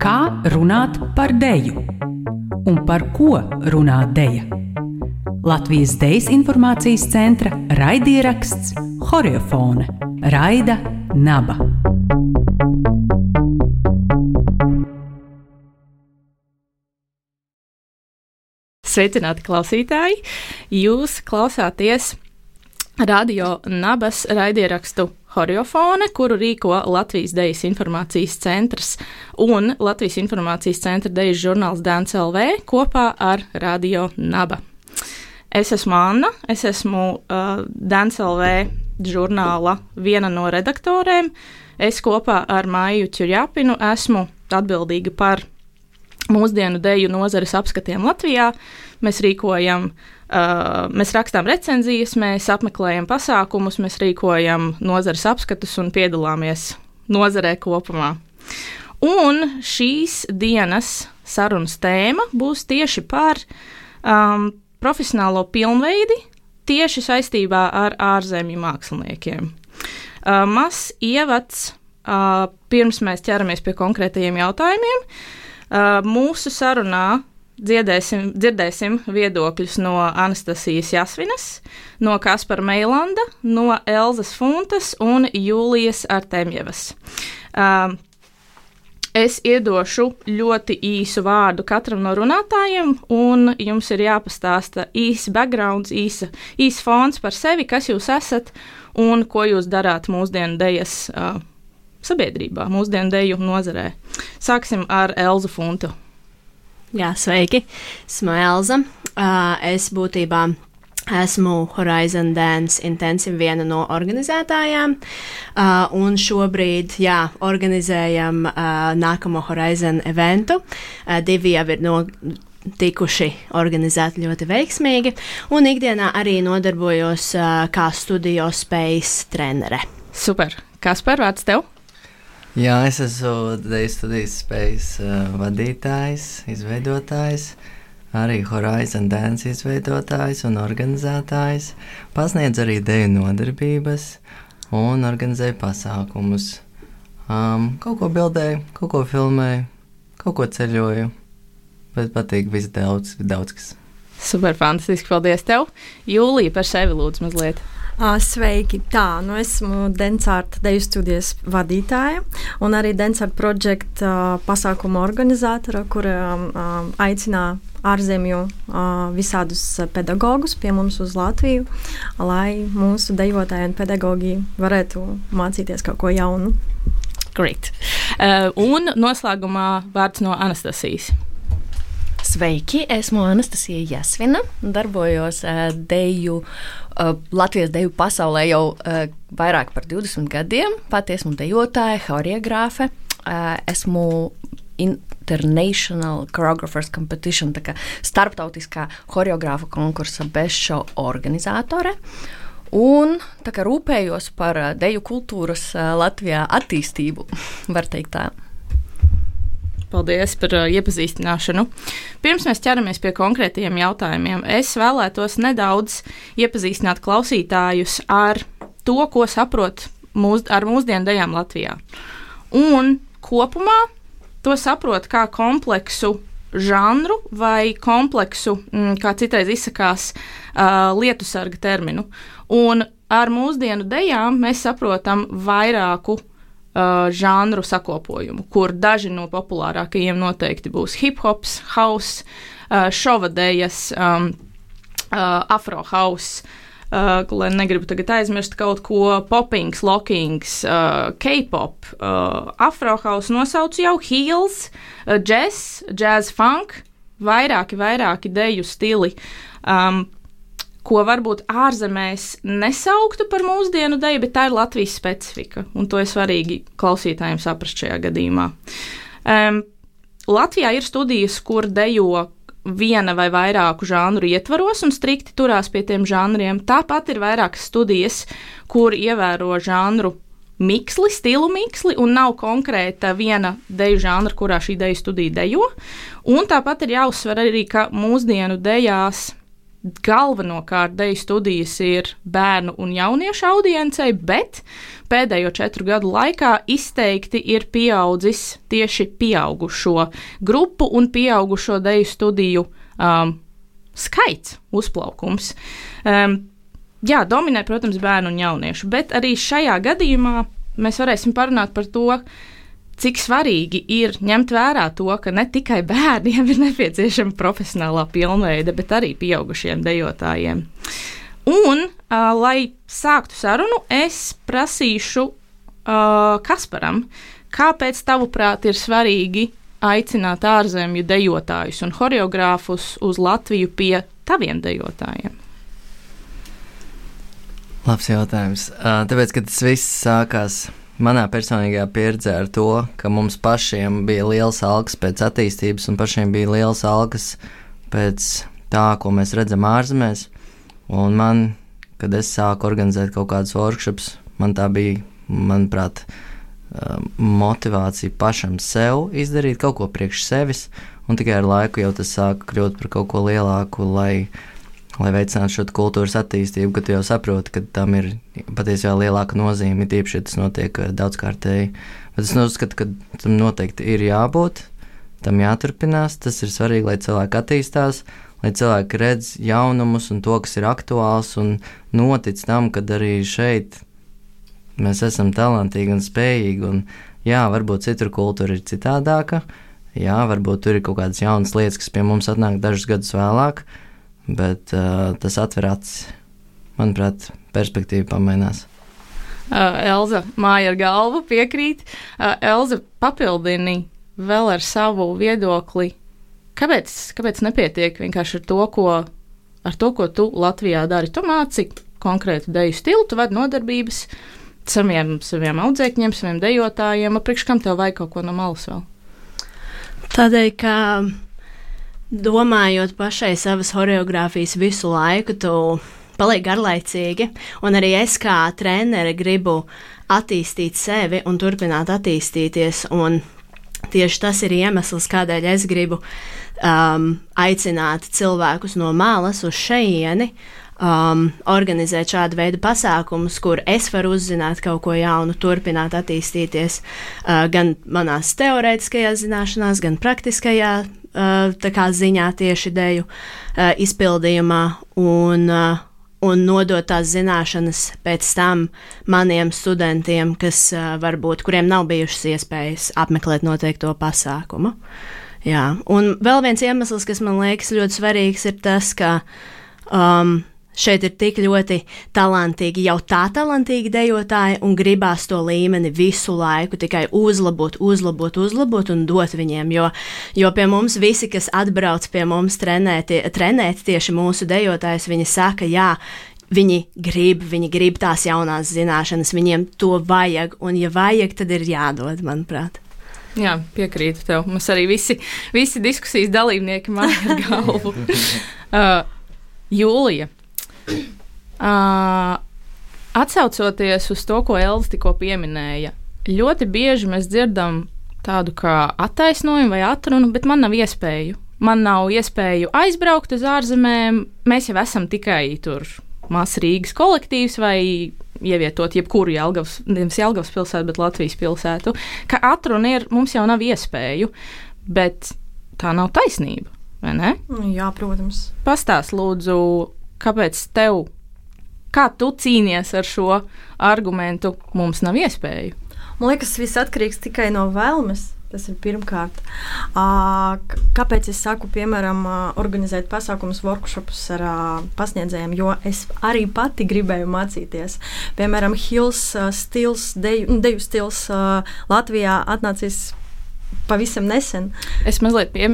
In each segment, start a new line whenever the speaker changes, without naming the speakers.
Kā runāt par deju? Un par ko runā deja? Latvijas Dejas informācijas centra raidieraksts Horiofone Raida Naba.
Sveicināti klausītāji! Jūs klausāties radio Nabas raidierakstu Horiofone, kuru rīko Latvijas Dejas informācijas centrs un Latvijas informācijas centra dejas žurnāls Dāns LV kopā ar Radio Naba. Es esmu Anna, es esmu uh, Dāns LV žurnāla viena no redaktorēm. Es kopā ar Maiju Čurjāpinu esmu atbildīga par mūsdienu deju nozares apskatiem Latvijā. Mēs rīkojam, uh, mēs rakstām recenzijas, mēs apmeklējam pasākumus, mēs rīkojam nozares apskatus un piedalāmies nozarē kopumā. Un šīs dienas sarunas tēma būs tieši par um, profesionālo pilnveidi tieši saistībā ar ārzemju māksliniekiem. Uh, Mazs ievads, uh, pirms mēs ķeramies pie konkrētajiem jautājumiem. Uh, mūsu sarunā dziedēsim, dzirdēsim viedokļus no Anastasijas Jasvinas, no Kaspara Meilanda, no Elzas Funtas un Jūlijas Artemjevas. Uh, Es iedošu ļoti īsu vārdu katram no runātājiem, un jums ir jāpastāsta īsi background, īsa, īsa fons par sevi, kas jūs esat un ko jūs darāt mūsdienu dēļas uh, sabiedrībā, mūsdienu dēļu nozarē. Sāksim ar Elzu Funtu.
Jā, sveiki! Esmu Elza. Uh, es būtībā Esmu Horizon Dance Intensive viena no organizētājām, uh, un šobrīd, jā, organizējam uh, nākamo Horizon eventu. Uh, divi jau ir no tikuši organizēti ļoti veiksmīgi, un ikdienā arī nodarbojos uh, kā studio space trenere.
Super! Kas par vārds tev?
Jā, es esmu Deju studijas space uh, vadītājs, izveidotājs. Arī Horizon Dance izveidotājs un organizētājs, pasniedz arī deju nodarbības un organizēja pasākumus. Um, kaut ko bildēju, kaut ko filmēju, kaut ko ceļoju, bet patīk viss daudz, daudz kas.
Super, fantastiski. Paldies tev! Jūlija par sevi lūdzu mazliet.
Sveiki! Tā, nu esmu Densārta deju studijas vadītāja un arī Densārta projekta pasākuma organizātora, kura aicinā ārzemju visādus pedagogus pie mums uz Latviju, lai mūsu dejotāji un pedagogi varētu mācīties kaut ko jaunu.
Great. Uh, un noslēgumā vārds no Anastasijas.
Sveiki, esmu Anastasija Jasvina. Darbojos uh, deju, uh, Latvijas deju pasaulē jau uh, vairāk par 20 gadiem. Pati esmu dejotāja, choreogrāfe. Uh, esmu International Choreographers Competition, tā kā starptautiskā choreogrāfa konkursa bezšau organizātore. Un tā kā rūpējos par deju kultūras Latvijā attīstību, var teikt tā.
Paldies par uh, iepazīstināšanu. Pirms mēs ķeramies pie konkrētiem jautājumiem, es vēlētos nedaudz iepazīstināt klausītājus ar to, ko saprot mūs, ar mūsdienu dejām Latvijā. Un kopumā to saprot kā kompleksu žanru vai kompleksu, mm, kā citreiz izsakās, uh, lietu sarga terminu. Un ar mūsdienu dejām mēs saprotam vairāku žanru sakopojumu, kur daži no populārākajiem noteikti būs hip hops, house, uh, šovadejas, um, uh, afrohouse. Uh, lai negribu tagad aizmirst kaut ko, poppings, lockings, uh, K-pop, uh, afrohouse nosaucu jau heels, uh, jazz, jazz funk, vairāki, vairāki deju stili. Um, ko varbūt ārzemēs nesauktu par mūsdienu deju, bet tā ir Latvijas specifika. Un to ir svarīgi klausītājiem saprast šajā gadījumā. Um, Latvijā ir studijas, kur dejo viena vai vairāku žanru ietvaros un strikti turās pie tiem žanriem. Tāpat ir vairākas studijas, kur ievēro žanru miksli, stilu miksli, un nav konkrēta viena deju žanra, kurā šī deju studija dejo. Un tāpat ir jāuzsver arī, ka mūsdienu dejās galvenokārt deju studijas ir bērnu un jauniešu audiencei, bet pēdējo četru gadu laikā izteikti ir pieaudzis tieši pieaugušo grupu un pieaugušo deju studiju um, skaits, uzplaukums. Um, jā, dominē, protams, bērnu un jauniešu, bet arī šajā gadījumā mēs varēsim parunāt par to, cik svarīgi ir ņemt vērā to, ka ne tikai bērniem ir nepieciešama profesionālā pilnveide, bet arī pieaugušiem dejotājiem. Un, uh, lai sāktu sarunu, es prasīšu uh, Kasparam, kāpēc tavuprāt ir svarīgi aicināt ārzemju dejotājus un choreogrāfus uz Latviju pie taviem dejotājiem?
Labs jautājums. Tāpēc, kad tas viss sākās manā personīgajā pieredzē ar to, ka mums pašiem bija liels algas pēc attīstības, un pašiem bija liels algas pēc tā, ko mēs redzam ārzemēs. Un man, kad es sāku organizēt kaut kādus workshops, man tā bija, manuprāt, motivācija pašam sev izdarīt kaut ko priekš sevis, un tikai ar laiku jau tas sāka kļūt par kaut ko lielāku, lai lai veicinātu šo kultūras attīstību, ka tu jau saproti, ka tam ir patiesībā lielāka nozīme, ja tas notiek eh, daudzkārtēji. Bet es uzskatu, ka tam noteikti ir jābūt, tam jāturpinās. Tas ir svarīgi, lai cilvēki attīstās, lai cilvēki redz jaunumus un to, kas ir aktuāls, un notic tam, ka arī šeit mēs esam talantīgi un spējīgi. Un, jā, varbūt citur kultūra ir citādāka. Jā, varbūt tur ir kaut kādas jaunas lietas, kas pie mums atnāk dažus gadus vēlāk, bet uh, tas atver acis. Manuprāt, perspektīva pamainās.
Uh, Elza māja ar galvu piekrīt. Uh, Elza papildini vēl ar savu viedokli. Kāpēc, kāpēc nepietiek vienkārši ar to, ko, ar to, ko tu Latvijā dari? Tu māci konkrētu deju stilu, tu vadi nodarbības saviem, saviem audzēkņiem, saviem dejotājiem. Priekš kam tev vajag kaut ko no malas vēl?
Tādēļ, ka domājot pašai savas choreogrāfijas visu laiku, tu paliek garlaicīgi, un arī es kā trenere gribu attīstīt sevi un turpināt attīstīties. Un tieši tas ir iemesls, kādēļ es gribu um, aicināt cilvēkus no malas uz šejieni. Um, organizēt šādu veidu pasākumus, kur es varu uzzināt kaut ko jaunu, turpināt attīstīties uh, gan manās teorētiskajās zināšanās, gan praktiskajā uh, ziņā tieši ideju uh, izpildījumā. Un, uh, un nodot tās zināšanas pēc tam maniem studentiem, kas uh, varbūt, kuriem nav bijušas iespējas apmeklēt noteikto pasākumu. Jā. Un vēl viens iemesls, kas man liekas ļoti svarīgs, ir tas, ka um, Šeit ir tik ļoti talantīgi, jau tā talantīgi dejotāji, un gribās to līmeni visu laiku tikai uzlabot, uzlabot, uzlabot un dot viņiem. Jo, jo pie mums visi, kas atbrauc pie mums trenēt, trenēt tieši mūsu dejotājus, viņi saka, jā, Viņi grib, viņi grib tās jaunās zināšanas, viņiem to vajag, un, ja vajag, tad ir jādod, manuprāt.
Jā, piekrītu tev. Mums arī visi, visi diskusijas dalībnieki man ir galvu. Uh, Jūlija, Uh, Atcaucoties uz to, ko Elza tikko pieminēja, ļoti bieži mēs dzirdam tādu kā attaisnojumu vai atrunu, bet man nav iespēju. Man nav iespēju aizbraukt uz ārzemēm. Mēs jau esam tikai tur Māsas Rīgas kolektīvs vai ievietot jebkuru Jelgavas, nevis Jelgavas pilsētu, bet Latvijas pilsētu. Ka atruna ir, mums jau nav iespēju, bet tā nav taisnība, vai ne?
Jā, protams.
Pastāst lūdzu, kāpēc tev, kā tu cīnies ar šo argumentu, mums nav iespēju?
Man liekas, viss atkarīgs tikai no vēlmes. Tas ir pirmkārt. Kāpēc es saku, piemēram, organizēt pasākumus, workshopus ar pasniedzējiem? Jo es arī pati gribēju mācīties. Piemēram, Hills stils, deju, deju stils Latvijā atnācis pavisam nesen.
Es mazliet pie,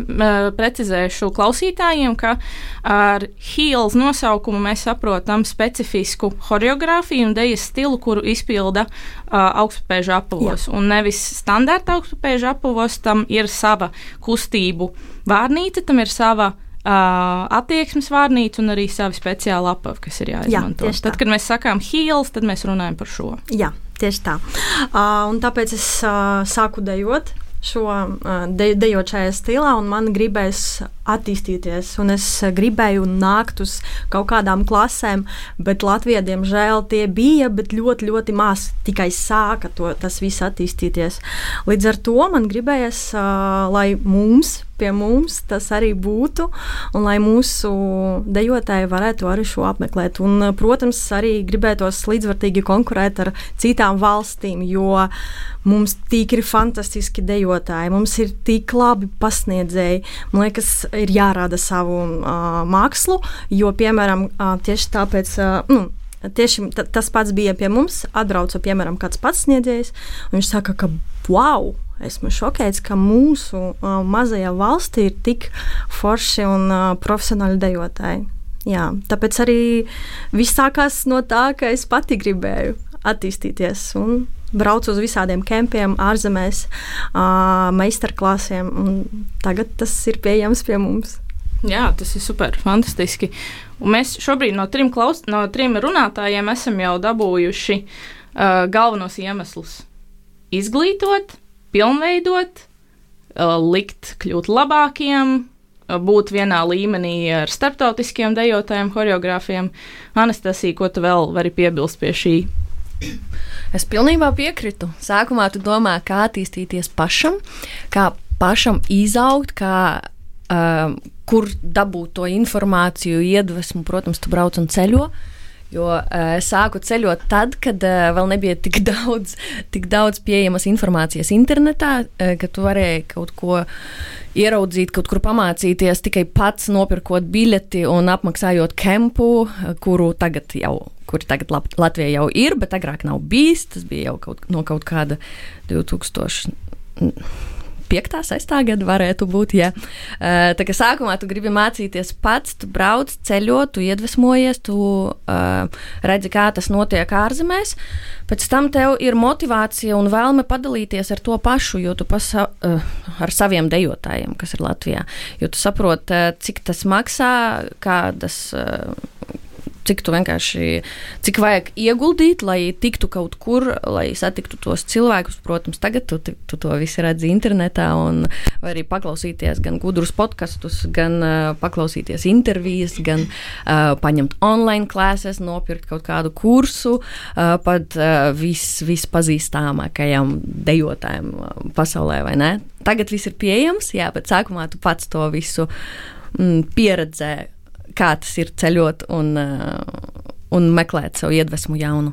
precizēšu klausītājiem, ka ar Hīls nosaukumu mēs saprotam specifisku choreogrāfiju un dejas stilu, kuru izpilda uh, augstspēļu apavos. Jā. Un nevis standarta augstspēļu apavos, tam ir sava kustību vārnīca, tam ir sava attieksmes vārnīca un arī savi speciāli apavi, kas ir jāizmanto. Jā, tad, kad mēs sakām heels, tad mēs runājam par šo.
Jā, tieši tā. Uh, un tāpēc es uh, sāku dejot šo de, dejot šajā stilā, un man gribēs attīstīties. Es gribēju nākt uz kaut kādām klasēm, bet Latvijā, diemžēl, tie bija, ļoti, ļoti maz tikai sāka to, tas viss attīstīties. Līdz ar to man gribējās, lai mums pie mums tas arī būtu, un lai mūsu dejotāji varētu arī šo apmeklēt. Un, protams, arī gribētos līdzvērtīgi konkurēt ar citām valstīm, jo mums tik ir fantastiski dejotāji, mums ir tik labi pasniedzēji. Man liekas, ir jārāda savu uh, mākslu, jo, piemēram, uh, tieši tāpēc. Uh, nu, Tieši tas pats bija pie mums. Atbrauca, piemēram, kāds pats sniedzējs, viņš saka, ka wow, esmu šokēts, ka mūsu uh, mazajā valstī ir tik forši un uh, profesionāli dejotāji. Jā, tāpēc arī viss sākās no tā, ka es pati gribēju attīstīties un braucu uz visādiem kempiem, ārzemēs, uh, meistarklasēm. Tagad tas ir pieejams pie mums.
Jā, tas ir super, fantastiski. Un mēs šobrīd no trim, klaus, no trim runātājiem esam jau dabūjuši uh, galvenos iemeslus. Izglītot, pilnveidot, likt kļūt labākiem, būt vienā līmenī ar starptautiskiem dejotājiem, choreogrāfiem. Anastasija, ko tu vēl vari piebilst pie šī?
Es pilnībā piekrītu. Sākumā tu domā, kā attīstīties pašam, kā pašam izaugt, kā, uh, kur dabūt to informāciju, iedvesmu. Protams, tu brauc un ceļo. Uh, Jo uh, sāku ceļot tad, kad uh, vēl nebija tik daudz, tik daudz pieejamas informācijas internetā, uh, ka tu varēji kaut ko ieraudzīt, kaut kur pamācīties tikai pats nopirkot biļeti un apmaksājot kempu, kuru tagad jau. Kur tagad Latvijā jau ir, bet agrāk nav bijis. Tas bija jau kaut, no kaut kāda 2000. 5. 6. gada varētu būt. Ja. Tā kā sākumā tu gribi mācīties pats, tu brauc, ceļo, tu iedvesmojies, tu uh, redzi, kā tas notiek ārzemēs. Pēc tam tev ir motivācija un vēlme padalīties ar to pašu, jo tu pasa, uh, ar saviem dejotājiem, kas ir Latvijā. Jo tu saproti, uh, cik tas maksā, kādas. Uh, cik tu vienkārši, cik vajag ieguldīt, lai tiktu kaut kur, lai satiktu tos cilvēkus. Protams, tagad tu, tu to visu redzi internetā, un arī paklausīties gan gudrus podkastus, gan uh, paklausīties intervijas, gan uh, paņemt online klases, nopirkt kaut kādu kursu, uh, pat uh, vis, vispazīstamākajam dejotājam pasaulē, vai ne? Tagad viss ir pieejams, jā, bet sākumā tu pats to visu mm, pieredzēji kā tas ir ceļot un, uh, un meklēt savu iedvesmu jaunu.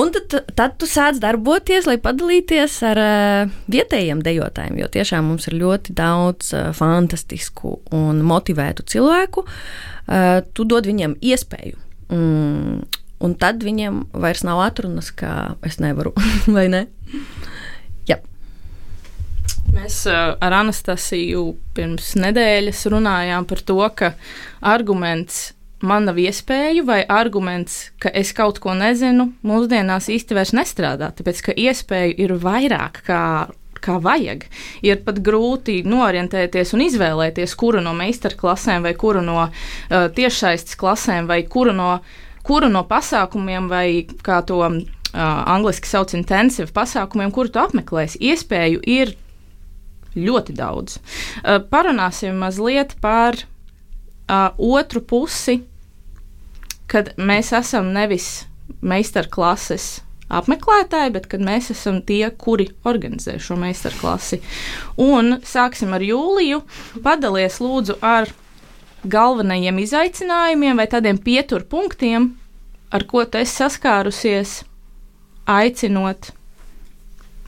Un tad, tad tu sāc darboties, lai padalīties ar uh, vietējiem dejotājiem, jo tiešām mums ir ļoti daudz uh, fantastisku un motivētu cilvēku. Tu dod viņiem iespēju. Mm, un tad viņiem vairs nav atrunas, ka es nevaru, vai ne?
Mēs ar Anastasiju pirms nedēļas runājām par to, ka arguments man nav iespēju, vai arguments, ka es kaut ko nezinu, mūsdienās īsti vairs nestrādā. Tāpēc, ka iespēju ir vairāk kā kā vajag. Ir pat grūti norientēties un izvēlēties, kuru no meistarklasēm, vai kuru no uh, tiešsaistes klasēm, vai kuru no, kuru no pasākumiem, vai kā to uh, angliski sauc intensīvu pasākumiem, kuru tu apmeklēsi. Iespēju ir ļoti daudz. Uh, parunāsim mazliet par uh, otru pusi, kad mēs esam nevis meistarklases apmeklētāji, bet kad mēs esam tie, kuri organizē šo meistarklasi. Un sāksim ar Jūliju. Padalies lūdzu ar galvenajiem izaicinājumiem vai tādiem pieturpunktiem, ar ko tu esi saskārusies, aicinot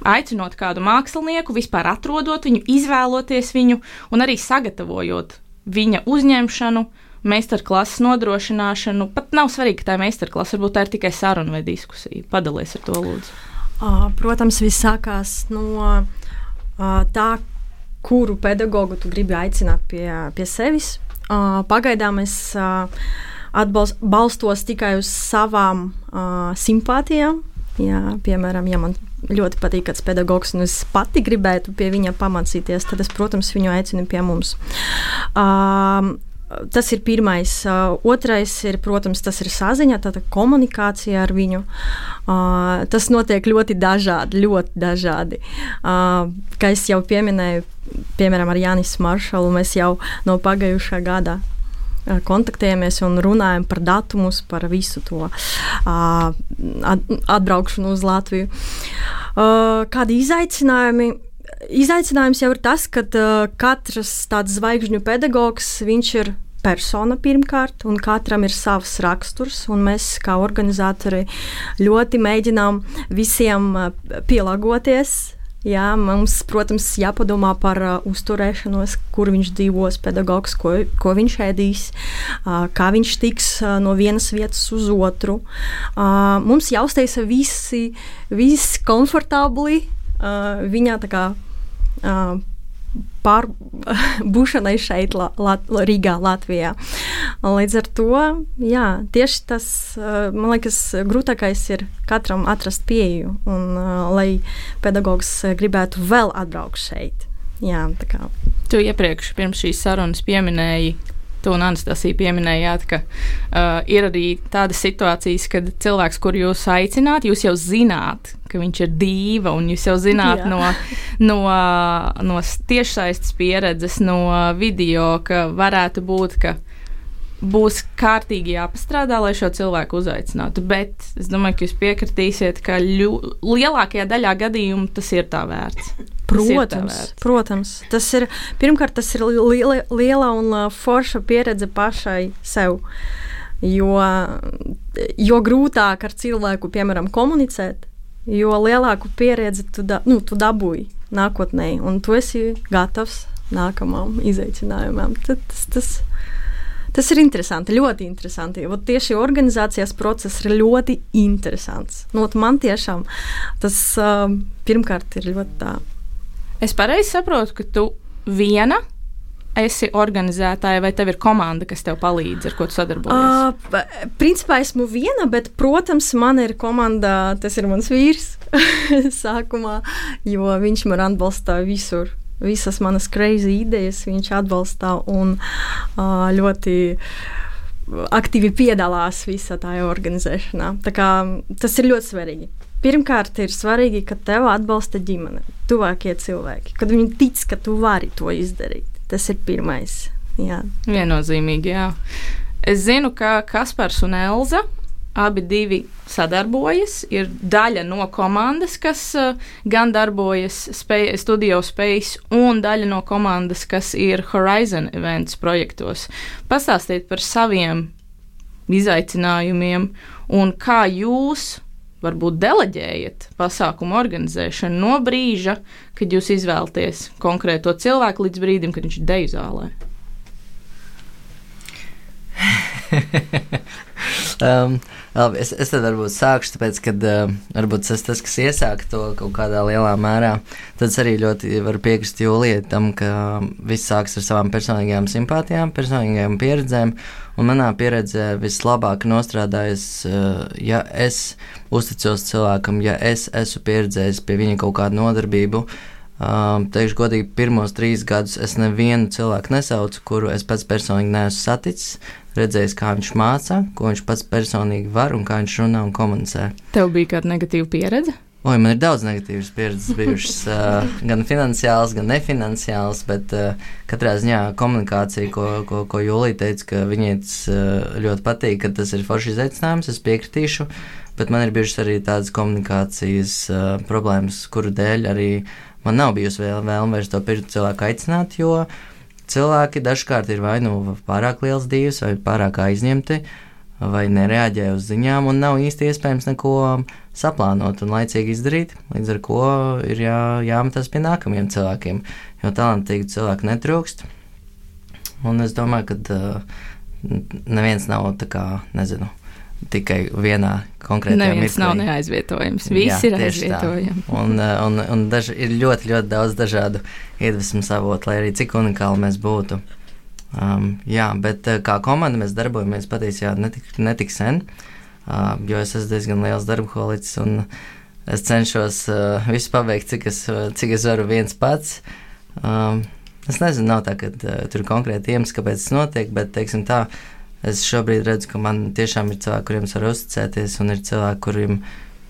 aicinot kādu mākslinieku, vispār atrodot viņu, izvēloties viņu un arī sagatavojot viņa uzņemšanu, meistarklases nodrošināšanu. Pat nav svarīgi, ka tā ir meistarklase, varbūt tā ir tikai saruna vai diskusija. Padalies ar to, lūdzu.
Protams, viss sākās no tā, kuru pedagogu tu gribi aicināt pie, pie sevis. Pagaidām es atbalstos tikai uz savām simpātijām. Jā, piemēram, ja man ļoti patīk kāds pedagogs, un es pati gribētu pie viņa pamācīties, tad es, protams, viņu aicinu pie mums. Um, Tas ir pirmais. Otrais ir, protams, tas ir saziņa, tāda komunikācija ar viņu. Tas notiek ļoti dažādi, ļoti dažādi. Kā jau pieminēju, piemēram, ar Jānis Maršalu, mēs jau no pagājušā gada kontaktējamies un runājam par datumus, par visu to atbraukšanu uz Latviju. Kādi izaicinājumi? Izaicinājums jau ir tas, ka katrs tāds zvaigžņu pedagogs ir persona pirmkārt, un katram ir savs raksturs. Mēs, kā organizatori, ļoti mēģinām visiem pielāgoties. Jā, mums, protams, jāpadomā par uzturēšanos, kur viņš dzīvos, pedagogs, ko, ko viņš ēdīs, kā viņš tiks no vienas vietas uz otru. Mums jāuztaisa visi, visi komfortabli. Viņa tā kā pārbūšanai šeit, la, la, Rīgā, Latvijā. Līdz ar to, jā, tieši tas, man liekas, grūtākais ir katram atrast pieeju, un lai pedagogs gribētu vēl atbraukt šeit. Jā.
Tu iepriekš, pirms šīs sarunas, pieminēji to un Anastasija pieminējāt, ka uh, ir arī tādas situācijas, kad cilvēks, kur jūs aicināt, jūs jau zināt, ka viņš ir dīva, un jūs jau zināt Jā. no, no, no tiešsaistes pieredzes, no video, ka varētu būt, ka būs kārtīgi jāpastrādā, lai šo cilvēku uzaicinātu. Bet es domāju, ka jūs piekritīsiet, ka ļu, lielākajā daļā gadījumu tas ir tā vērts.
Protams, tas vērts. protams. Tas ir pirmkārt, tas ir liela, liela un uh, forša pieredze pašai sev. Jo, jo grūtāk ar cilvēku, piemēram, komunicēt, jo lielāku pieredzi tu, da, nu, tu dabūji nākotnē, un tu esi gatavs nākamajam izaicinājumam. Tad, tas, tas, Tas ir interesanti, ļoti interesanti. Jo tieši organizācijas process ir ļoti interesants. Nu, man tiešām tas uh, pirmkārt ir ļoti tā.
Es pareizi saprotu, ka tu viena esi organizētāja, vai tev ir komanda, kas tev palīdz, ar ko tu sadarbojies?
Uh, principā esmu viena, bet, protams, man ir komanda, tas ir mans vīrs sākumā, jo viņš man atbalsta visur visas manas crazy idejas viņš atbalsta un ļoti aktīvi piedalās visā tajā organizēšanā. Tas ir ļoti svarīgi. Pirmkārt, ir svarīgi, ka tev atbalsta ģimene, tuvākie cilvēki, kad viņi tic, ka tu vari to izdarīt. Tas ir pirmais. Jā.
Viennozīmīgi, jā. Es zinu, ka Kaspars un Elza abi divi sadarbojas. Ir daļa no komandas, kas uh, gan darbojas spēj, Studio Space, un daļa no komandas, kas ir Horizon Events projektos. Pastāstiet par saviem izaicinājumiem un kā jūs varbūt deleģējat pasākumu organizēšanu no brīža, kad jūs izvēlaties konkrēto cilvēku līdz brīdim, kad viņš ir deju zālē.
um, labi, es, es tad varbūt sākšu, tāpēc, ka uh, varbūt tas tas, kas iesāka to kaut kādā lielā mērā. Tad es arī ļoti varu piekrist Jūlijai tam, ka viss sāks ar savām personīgajām simpātijām, personīgajām pieredzēm. Un manā pieredzē vislabāk nostrādājas, uh, ja es uzticos cilvēkam, ja es esmu pieredzējis pie viņa kaut kādu nodarbību. Um, teikšu, godīgi, pirmos trīs gadus es nevienu cilvēku nesaucu, kuru es pats personīgi neesmu saticis redzējis, kā viņš māca, ko viņš pats personīgi var un kā viņš runā un komunicē.
Tev bija kāda negatīva pieredze?
Oi, man ir daudz negatīvas pieredzes bijušas, uh, gan finansiāls, gan nefinanciāls, bet uh, katrā ziņā komunikācija, ko, ko, ko Jūlija teica, ka viņai tas uh, ļoti patīk, ka tas ir foršs izaicinājums, es piekritīšu, bet man ir bijušas arī tādas komunikācijas uh, problēmas, kuru dēļ arī man nav bijusi vēlme vēl vairs to pirkt cilvēku aicināt, jo cilvēki dažkārt ir vai nu pārāk liels divs, vai pārāk aizņemti, vai nereaģē uz ziņām, un nav īsti iespējams neko saplānot un laicīgi izdarīt. Līdz ar to ir jā, jāmetas pie nākamajiem cilvēkiem, jo talantīgu cilvēku netrūkst. Un es domāju, ka uh, neviens nav tā kā, nezinu, tikai vienā konkrētā
mirklī. Neviens nav neaizvietojams. Visi Jā, ir aizvietojami.
Tā. Un, eh, un, un daž, ir ļoti, ļoti daudz dažādu iedvesmas avotu, lai arī cik unikāli mēs būtu. Um, jā, bet eh, kā komanda mēs darbojamies patiesībā netik, netik sen, uh, jo es esmu diezgan liels darboholics un es cenšos uh, visu pabeigt, cik es, cik es varu viens pats. Um, Es nezinu, nav tā, ka uh, tur konkrēti iemesli, kāpēc tas notiek, bet, teiksim tā, es šobrīd redzu, ka man tiešām ir cilvēki, kuriem es varu uzticēties, un ir cilvēki, kuriem,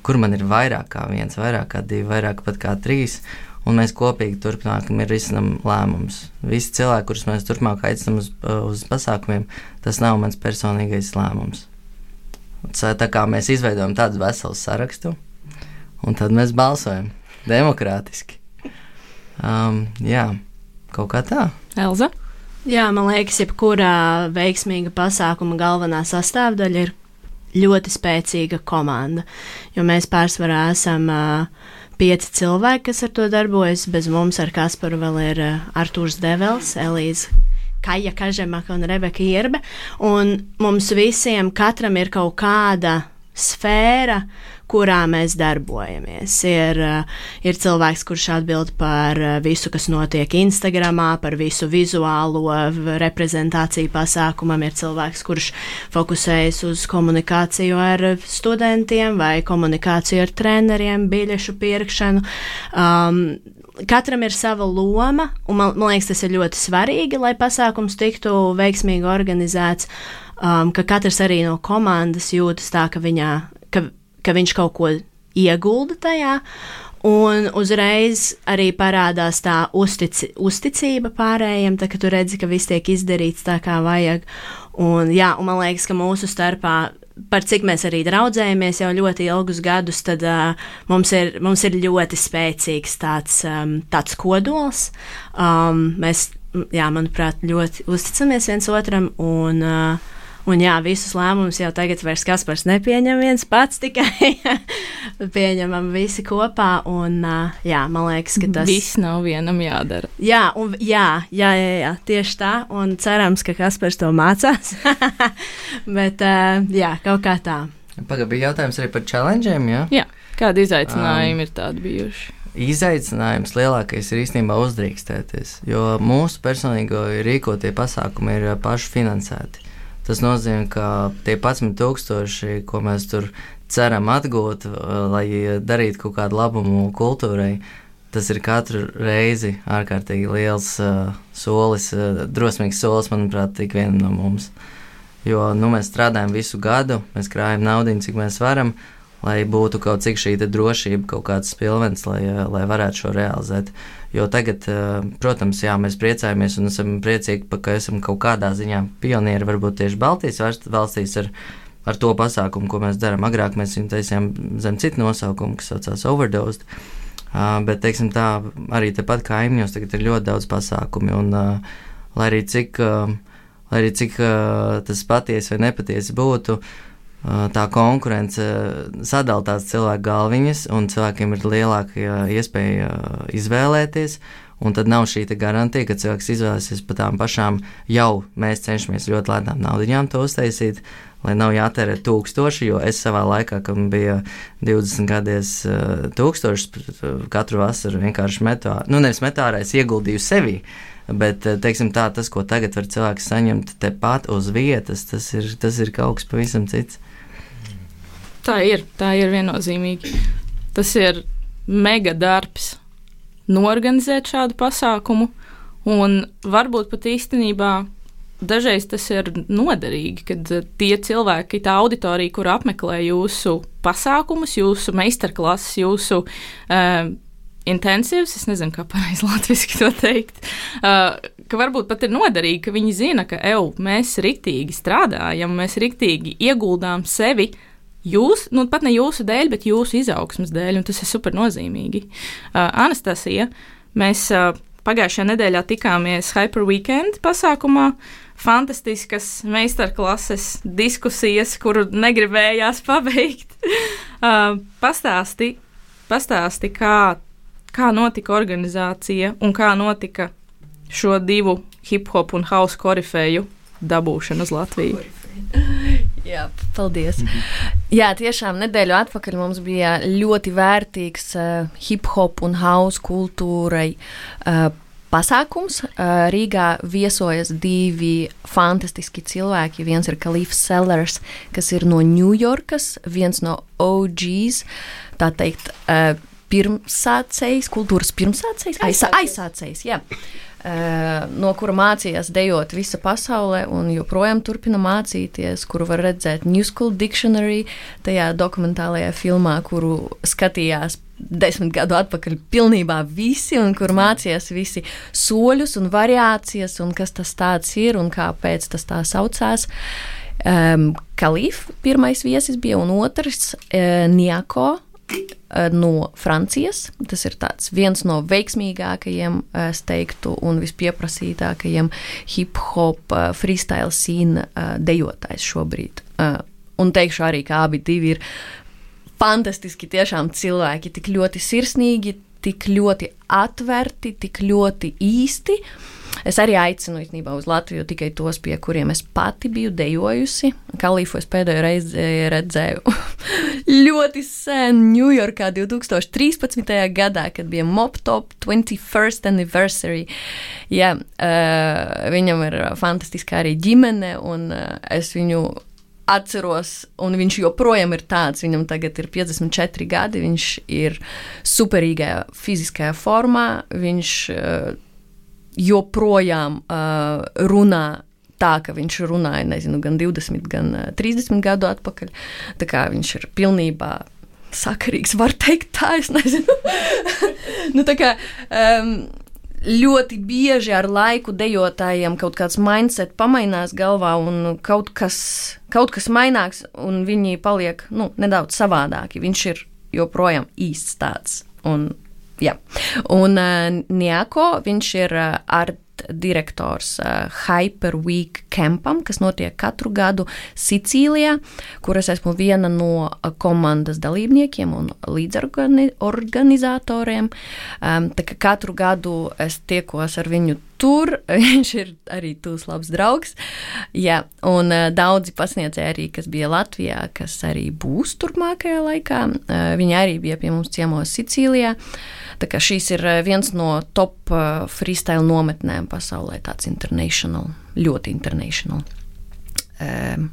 kur man ir vairāk kā viens, vairāk kā divi, vairāk pat kā trīs, un mēs kopīgi turpinām risinām lēmumus. Visi cilvēki, kurus mēs turpmāk aicinām uz, uz pasākumiem, tas nav mans personīgais lēmums. Tā kā mēs izveidojam tādu veselu sarakstu, un tad mēs balsojam demokrātiski. Um, jā. Kaut kā tā.
Elza?
Jā, man liekas, jebkurā veiksmīga pasākuma galvenā sastāvdaļa ir ļoti spēcīga komanda. Jo mēs pārsvarā esam uh, pieci cilvēki, kas ar to darbojas. Bez mums ar Kasparu vēl ir uh, Artūrs Devels, Elīze Kaja Kažemaka un Rebeka Ierbe. Un mums visiem katram ir kaut kāda sfēra, kurā mēs darbojamies. Ir, eh, ir cilvēks, kurš atbild par eh, visu, kas notiek Instagram, par visu vizuālo reprezentāciju pasākumam, ir cilvēks, kurš fokusējas uz komunikāciju ar studentiem vai komunikāciju ar treneriem, biļešu pirkšanu. Um, katram ir sava loma, un man, man liekas, tas ir ļoti svarīgi, lai pasākums tiktu veiksmīgi organizēts. Um, ka katrs arī no komandas jūtas tā, ka, viņā, ka, ka viņš kaut ko iegulda tajā. Un uzreiz arī parādās tā uztici, uzticība pārējiem, tā, ka tu redzi, ka viss tiek izdarīts tā, kā vajag. Un, jā, un man liekas, ka mūsu starpā par cik mēs arī draudzējamies jau ļoti ilgus gadus, tad uh, mums, ir, mums ir ļoti spēcīgs tāds, um, tāds kodols. Um, mēs, jā, manuprāt, ļoti uzticamies viens otram un uh, Un jā, visus lēmumus jau tagad vairs Kaspars nepieņem viens pats, tikai pieņemam visi kopā. Un jā, man liekas, ka tas
viss nav vienam jādara.
Jā, un, jā, jā, jā, jā, tieši tā. Un cerams, ka Kaspars to mācās. Bet jā, kaut kā tā.
Pagaidām bija jautājums arī par challengeiem. Ja?
Jā, kādi izaicinājumi um, ir tādi bijuši?
Izaicinājums lielākais ir īstenībā uzdrīkstēties, jo mūsu personīgo rīkotie pasākumi ir paši finansēti. Tas nozīmē, ka tie 11,000, ko mēs tur ceram atgūt, lai darītu kaut kādu labumu kultūrai, tas ir katru reizi ārkārtīgi liels uh, solis, uh, drosmīgs solis, manuprāt, ik vienam no mums. Jo nu, mēs strādājam visu gadu, mēs krājam naudu, cik mēs varam, lai būtu kaut cik šī drošība, kaut kāds spilvens, lai, uh, lai varētu šo realizēt. Jo tagad, eh, protams, jā, mēs priecājamies un esam priecīgi, ka esam kaut kādā ziņā pionieri varbūt tieši Baltijas valstīs ar, ar to pasākumu, ko mēs darām. Agrāk mēs viņu taisījām zem citu nosaukumu, kas saucās Overdose. Uh, bet, teiksim, tā arī tepat kaimiņos tagad ir ļoti daudz pasākumu. Un, uh, lai arī cik, uh, lai arī cik uh, tas patiesi vai nepatiesi būtu, uh, tā konkurence sadala tās cilvēku galviņas, un cilvēkiem ir lielāka iespēja izvēlēties. Un tad nav šī garantija, ka cilvēks izvēlēsies par tām pašām, jau mēs cenšamies ļoti lētām naudaiņām to uztaisīt, lai nav jātērē tūkstoši, jo es savā laikā, kad bija 20 gadies tūkstošus, katru vasaru vienkārši metu, nu nevis metārā, es ieguldīju sevi. Bet, teiksim, tā, tas, ko tagad var cilvēks saņemt tepat uz vietas, tas ir, tas ir kaut kas pavisam cits.
Tā ir, tā ir viennozīmīgi. Tas ir mega darbs norganizēt šādu pasākumu, un varbūt pat īstenībā dažreiz tas ir noderīgi, kad tie cilvēki, tā auditorija, kur apmeklē jūsu pasākumus, jūsu meistarklases, jūsu uh, intensīvs, es nezinu, kā pareizi latviešu to teikt, uh, ka varbūt pat ir noderīgi, ka viņi zina, ka eju, mēs riktīgi strādājam, mēs riktīgi ieguldām sevi jūs, nu pat ne jūsu dēļ, bet jūsu izaugsmas dēļ, un tas ir super nozīmīgi. Uh, Anastasija, mēs uh, pagājušajā nedēļā tikāmies Hyper Weekend pasākumā. Fantastiskas meistarklases, diskusijas, kuru negribējās pabeigt. uh, pastāsti, pastāsti kā, kā notika organizācija un kā notika šo divu hip hop un house korifeju dabūšana uz Latviju.
Jā, paldies. Mhm. Jā, tiešām nedēļu atpakaļ mums bija ļoti vērtīgs uh, hip hop un house kultūrai. Uh, pasākums. Uh, Rīgā viesojas divi fantastiski cilvēki. Viens ir Kalifs Sellers, kas ir no Ņujorkas, viens no OGs, tā teikt, pirmsācējs, kultūras pirmsācējs, aizsācējs. Jā. No kura mācījās dejot visa pasaulē un joprojām turpina mācīties, kuru var redzēt New School Dictionary, tajā dokumentālajā filmā, kuru skatījās desmit gadu atpakaļ pilnībā visi, un kur mācījās visi soļus un variācijas, un kas tas ir un kāpēc tas tā saucās. Um, Kalīfa pirmais viesis bija, un otrs uh, Niako no Francijas. Tas ir viens no veiksmīgākajiem, uh, es teiktu, un vispieprasītākajiem hip hop uh, freestyle scene uh, dejotājs šobrīd. Uh, un teikšu arī, ka abi ir fantastiski tiešām cilvēki, tik ļoti sirsnīgi, tik ļoti atverti, tik ļoti īsti. Es arī aicinu īstenībā uz Latviju tikai tos, pie kuriem es pati biju dejojusi. Kalīfu es pēdējo reizi redzēju ļoti sen, Ņujorkā 2013. gadā, kad bija Moptop 21st anniversary. Jā, uh, viņam ir fantastiska arī ģimene, un uh, es viņu atceros, un viņš joprojām ir tāds. Viņam tagad ir 54 gadi, viņš ir superīgajā fiziskajā formā, viņš uh, joprojām uh, runā. Tā kā viņš runāja, nezinu, gan 20, gan 30 gadu atpakaļ. Tā kā viņš ir pilnībā sakarīgs, var teikt, tā, es nezinu. nu, tā kā, um, ļoti bieži ar laiku dejotājiem kaut kāds mindset pamainās galvā un kaut kas, kaut kas mainās, un viņi paliek nu, nedaudz savādāki. Viņš ir joprojām īsts tāds. Un, jā. un uh, Nieko, viņš ir uh, ar direktors uh, Hyper Week campam, kas notiek katru gadu Sicīlijā, kur es esmu viena no uh, komandas dalībniekiem un līdzorganizatoriem. Um, katru gadu es tiekos ar viņu tur. Viņš ir arī tūs labs draugs. Jā, un uh, daudzi pasniedzēji arī, kas bija Latvijā, kas arī būs turpmākajā laikā, uh, viņi arī bija pie mums ciemos Sicīlijā. Tā kā šīs ir uh, viens no top uh, freestyle nometnēm pasaulē, tāds international, ļoti international. Um,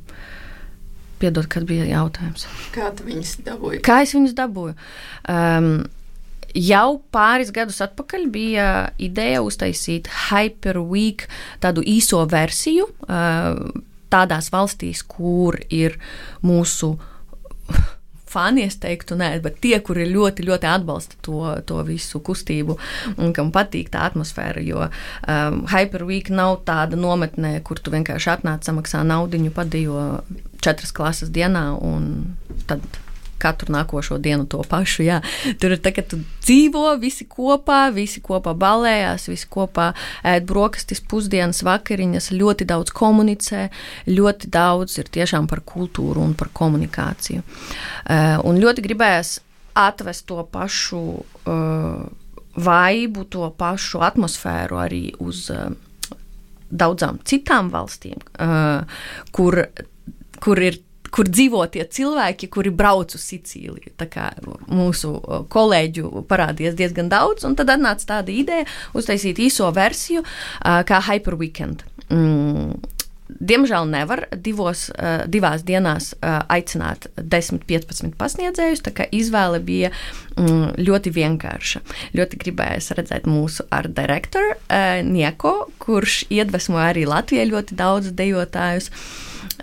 Piedod, kad bija jautājums.
Kā tu viņus dabūji?
Kā es viņus dabūju? Um, Jau pāris gadus atpakaļ bija ideja uztaisīt Hyperweek tādu īso versiju tādās valstīs, kur ir mūsu fani, es teiktu, nē, bet tie, kuri ļoti, ļoti atbalsta to, to visu kustību un kam patīk tā atmosfēra. Jo um, Hyperweek nav tāda nometnē, kur tu vienkārši atnāc, samaksā naudu, padījo četras klases dienā un tad katru nākošo dienu to pašu. Jā. Tur ir tā, ka tu dzīvo visi kopā, visi kopā balējās, visi kopā ēd brokastis, pusdienas, vakariņas, ļoti daudz komunicē, ļoti daudz ir tiešām par kultūru un par komunikāciju. Uh, un ļoti gribējās atvest to pašu uh, vaibu, to pašu atmosfēru arī uz uh, daudzām citām valstīm, uh, kur, kur ir kur dzīvo tie cilvēki, kuri brauc uz Sicīliju. Mūsu kolēģu parādījās diezgan daudz, un tad atnāca tāda ideja uztaisīt īso versiju kā Hyperweekend. Mm. Diemžēl nevar divos, divās dienās aicināt 10, 15 pasniedzējus. Tā kā izvēle bija mm, ļoti vienkārša. Ļoti gribējās redzēt mūsu ar direktoru Nieko, kurš iedvesmoja arī Latvijai ļoti daudz dejotājus.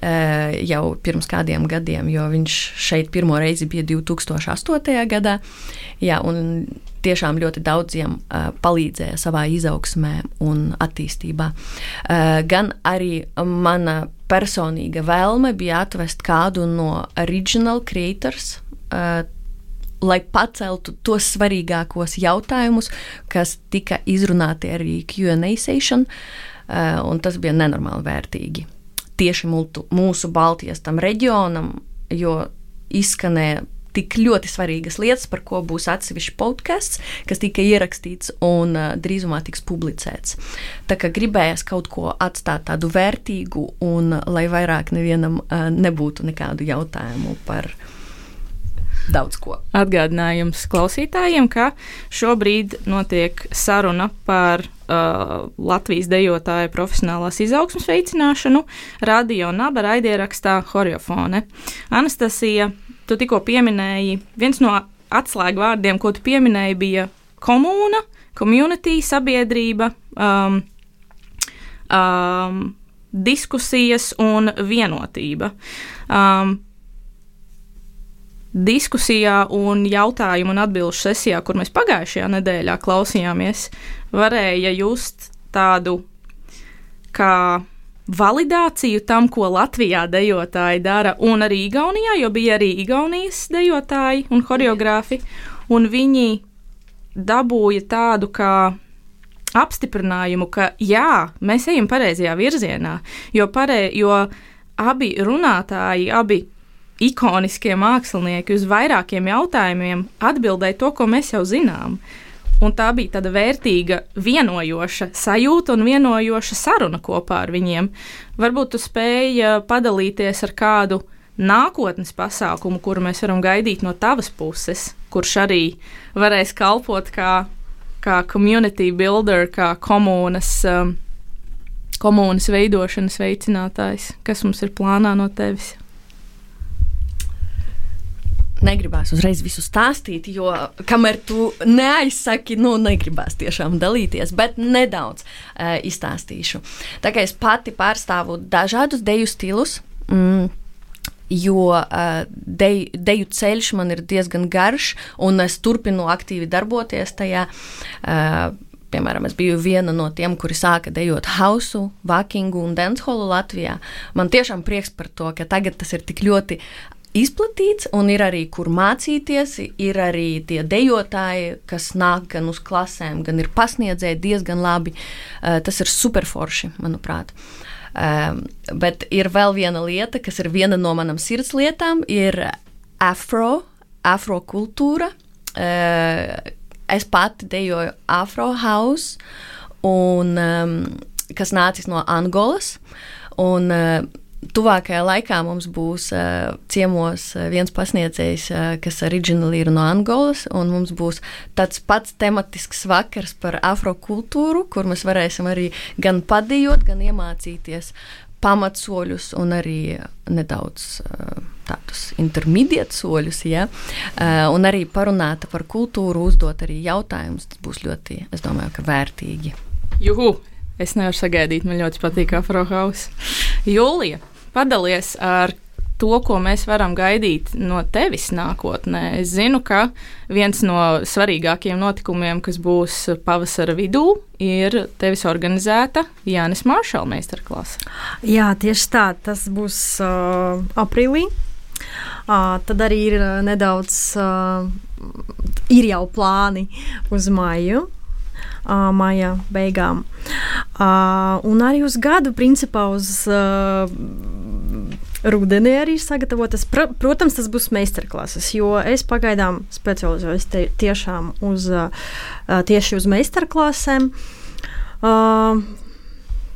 Eh, jau pirms kādiem gadiem, jo viņš šeit pirmo reizi bija 2008. gadā. Jā, tiešām ļoti daudziem uh, palīdzēja savā izaugsmē un attīstībā. Uh, gan arī mana personīga vēlme bija atvest kādu no original creators. Uh, lai paceltu tos svarīgākos jautājumus, kas tika izrunāti arī QA uh, un tas bija nenormāli vērtīgi tieši multu, mūsu Baltijas tam reģionam, jo izskanēja tik ļoti svarīgas lietas, par ko būs atsevišķs podkāsts, kas tika ierakstīts un uh, drīzumā tiks publicēts. Tā kā gribējās kaut ko atstāt tādu vērtīgu, un lai vairāk nevienam uh, nebūtu nekādu jautājumu par daudz ko.
Atgādinājums klausītājiem, ka šobrīd notiek saruna par uh, Latvijas dejotāju profesionālās izaugsmas veicināšanu radio naba raidierakstā Horiofone. Anastasija, tu tikko pieminēji, viens no atslēgvārdiem, ko tu pieminēji, bija komūna, community, sabiedrība, um, um, diskusijas un vienotība. Um, diskusijā un jautājumu un atbilžu sesijā, kur mēs pagājušajā nedēļā klausījāmies, varēja just tādu kā validāciju tam, ko Latvijā dejotāji dara, un arī Igaunijā, jo bija arī Igaunijas dejotāji un choreogrāfi, un viņi dabūja tādu kā apstiprinājumu, ka jā, mēs ejam pareizajā virzienā, jo, pare, jo abi runātāji, abi ikoniskie mākslinieki uz vairākiem jautājumiem atbildēja to, ko mēs jau zinām. Un tā bija tāda vērtīga, vienojoša sajūta un vienojoša saruna kopā ar viņiem. Varbūt tu spēji padalīties ar kādu nākotnes pasākumu, kuru mēs varam gaidīt no tavas puses, kurš arī varēs kalpot kā, kā community builder, kā komunas, um, komunas veidošanas veicinātājs. Kas mums ir plānā no tevis?
Negribās uzreiz visu stāstīt, jo kamēr tu neaizsaki, nu, negribās tiešām dalīties, bet nedaudz uh, izstāstīšu. Tā kā es pati pārstāvu dažādus deju stilus. Mm, jo uh, deju, deju ceļš man ir diezgan garš, un es turpinu aktīvi darboties tajā. Uh, piemēram, es biju viena no tiem, kuri sāka dejot hausu, vakingu un danceholu Latvijā. Man tiešām prieks par to, ka tagad tas ir tik ļoti izplatīts, un ir arī kur mācīties. Ir arī tie dejotāji, kas nāk gan uz klasēm, gan ir pasniedzēji diezgan labi. Uh, tas ir superforši, manuprāt. Um, bet ir vēl viena lieta, kas ir viena no manām sirdslietām, ir afro, afrokultūra. Uh, es pati dejoju afro house, un, um, kas nācis no Angolas. Un, uh, Tuvākajā laikā mums būs uh, ciemos viens pasniedzējs, uh, kas oriģināli ir no Angolas, un mums būs tāds pats tematisks vakars par afrokultūru, kur mēs varēsim arī gan padījot, gan iemācīties pamatsoļus un arī nedaudz tādus intermediate soļus, ja? un arī parunāt par kultūru, uzdot arī jautājumus. Tas būs ļoti, es domāju, ka vērtīgi.
Juhu! Es nevaru sagaidīt, man ļoti patīk Afrohaus. Jūlija, padalies ar to, ko mēs varam gaidīt no tevis nākotnē. Es zinu, ka viens no svarīgākajiem notikumiem, kas būs pavasara vidū, ir tevis organizēta Jānis Maršala meistarklase.
Jā, tieši tā. Tas būs uh, aprīlī. Uh, tad arī ir uh, nedaudz, uh, ir jau plāni uz māju uh, maija beigām. Uh, un arī uz gadu, principā, uz uh, rudenī arī sagatavotas. Pr protams, tas būs meistarklases, jo es pagaidām specializējos tiešām uz, uh, tieši uz meistarklasēm. Uh,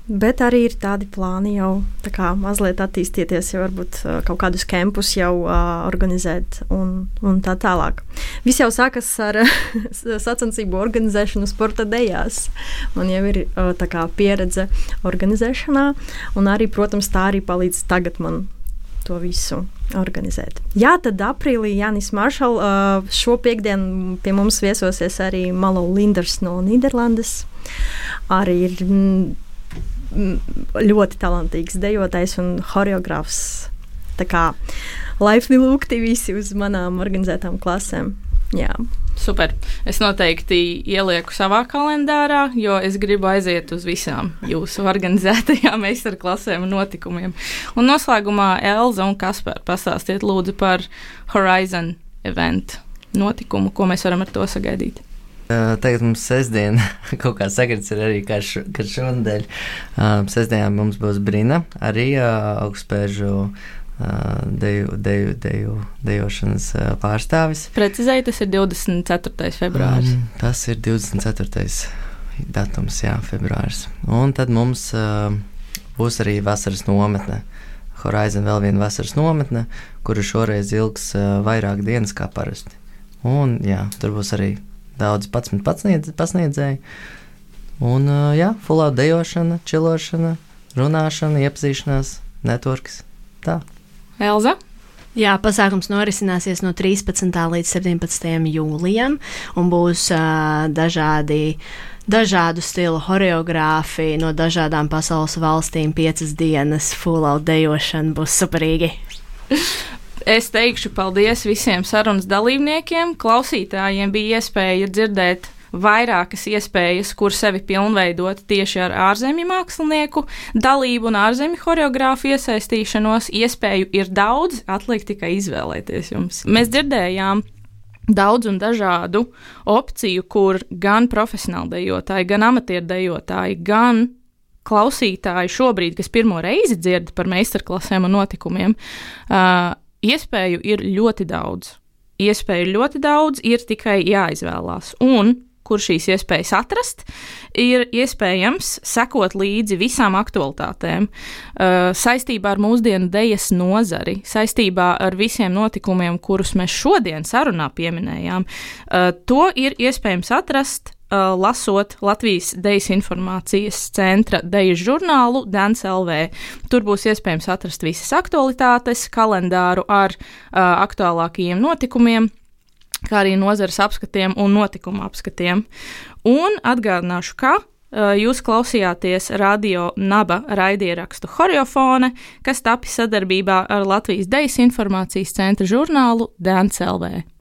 Bet arī ir tādi plāni jau tā kā mazliet attīstīties, jau varbūt kaut kādus kampus jau uh, organizēt un, un tā tālāk. Viss jau sākas ar sacensību organizēšanu sporta dejās. Man jau ir uh, tā kā pieredze organizēšanā, un arī, protams, tā arī palīdz tagad man to visu organizēt. Jā, tad aprīlī Jānis Maršals šo piekdienu pie mums viesosies arī Malo Linders no Nīderlandes. Arī ir ļoti talantīgs dejotājs un choreogrāfs. Tā kā laipni lūgti visi uz manām organizētām klasēm. Jā.
Super. Es noteikti ielieku savā kalendārā, jo es gribu aiziet uz visām jūsu organizētajām meistarklasēm un notikumiem. Un noslēgumā Elza un Kaspar pastāstiet lūdzu par Horizon event notikumu, ko mēs varam ar to sagaidīt.
Tagad mums sestdiena kaut kā sakrits ir arī kā, š, kā šonadēļ. Sestdienā mums būs Brina, arī augstspēžu deju, deju, deju, dejošanas pārstāvis.
Precizēji, tas ir 24. februāris. Um,
tas ir 24. datums, jā, februāris. Un tad mums uh, būs arī vasaras nometne. Horizon vēl viena vasaras nometne, kura šoreiz ilgs uh, vairāk dienas kā parasti. Un jā, tur būs arī daudz pasniedz, pasniedzēji. Un, jā, fulā dejošana, čilošana, runāšana, iepazīšanās, networks. Tā.
Elza?
Jā, pasākums norisināsies no 13. līdz 17. jūlijam un būs uh, dažādi. Dažādu stilu choreogrāfi no dažādām pasaules valstīm, piecas dienas, full out dejošana būs superīgi.
Es teikšu paldies visiem sarunas dalībniekiem. Klausītājiem bija iespēja dzirdēt vairākas iespējas, kur sevi pilnveidot tieši ar ārzemju mākslinieku dalību un ārzemju choreogrāfu iesaistīšanos. Iespēju ir daudz, atliek tikai izvēlēties jums. Mēs dzirdējām daudz un dažādu opciju, kur gan profesionāli dejotāji, gan amatieru dejotāji, gan klausītāji šobrīd, kas pirmo reizi dzird par meistarklasēm un notikumiem, uh, iespēju ir ļoti daudz. Iespēju ļoti daudz, ir tikai jāizvēlās. Un kur šīs iespējas atrast, ir iespējams sekot līdzi visām aktualitātēm uh, saistībā ar mūsdienu dejas nozari, saistībā ar visiem notikumiem, kurus mēs šodien sarunā pieminējām. Uh, to ir iespējams atrast. Uh, lasot Latvijas Dejas informācijas centra dejas žurnālu Dāns LV. Tur būs iespējams atrast visas aktualitātes, kalendāru ar uh, aktuālākajiem notikumiem, kā arī nozares apskatiem un notikumu apskatiem. Un atgādināšu, ka uh, jūs klausījāties radio naba raidierakstu Horiofone, kas tapis sadarbībā ar Latvijas Dejas informācijas centra žurnālu DNCLV.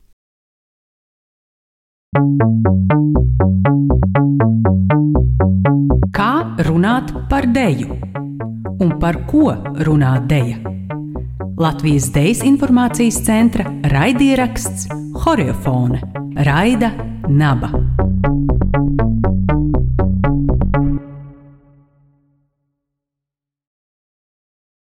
Kā runāt par deju un par ko runā deja? Latvijas Dejas informācijas centra raidieraksts Horiofone Raida Naba.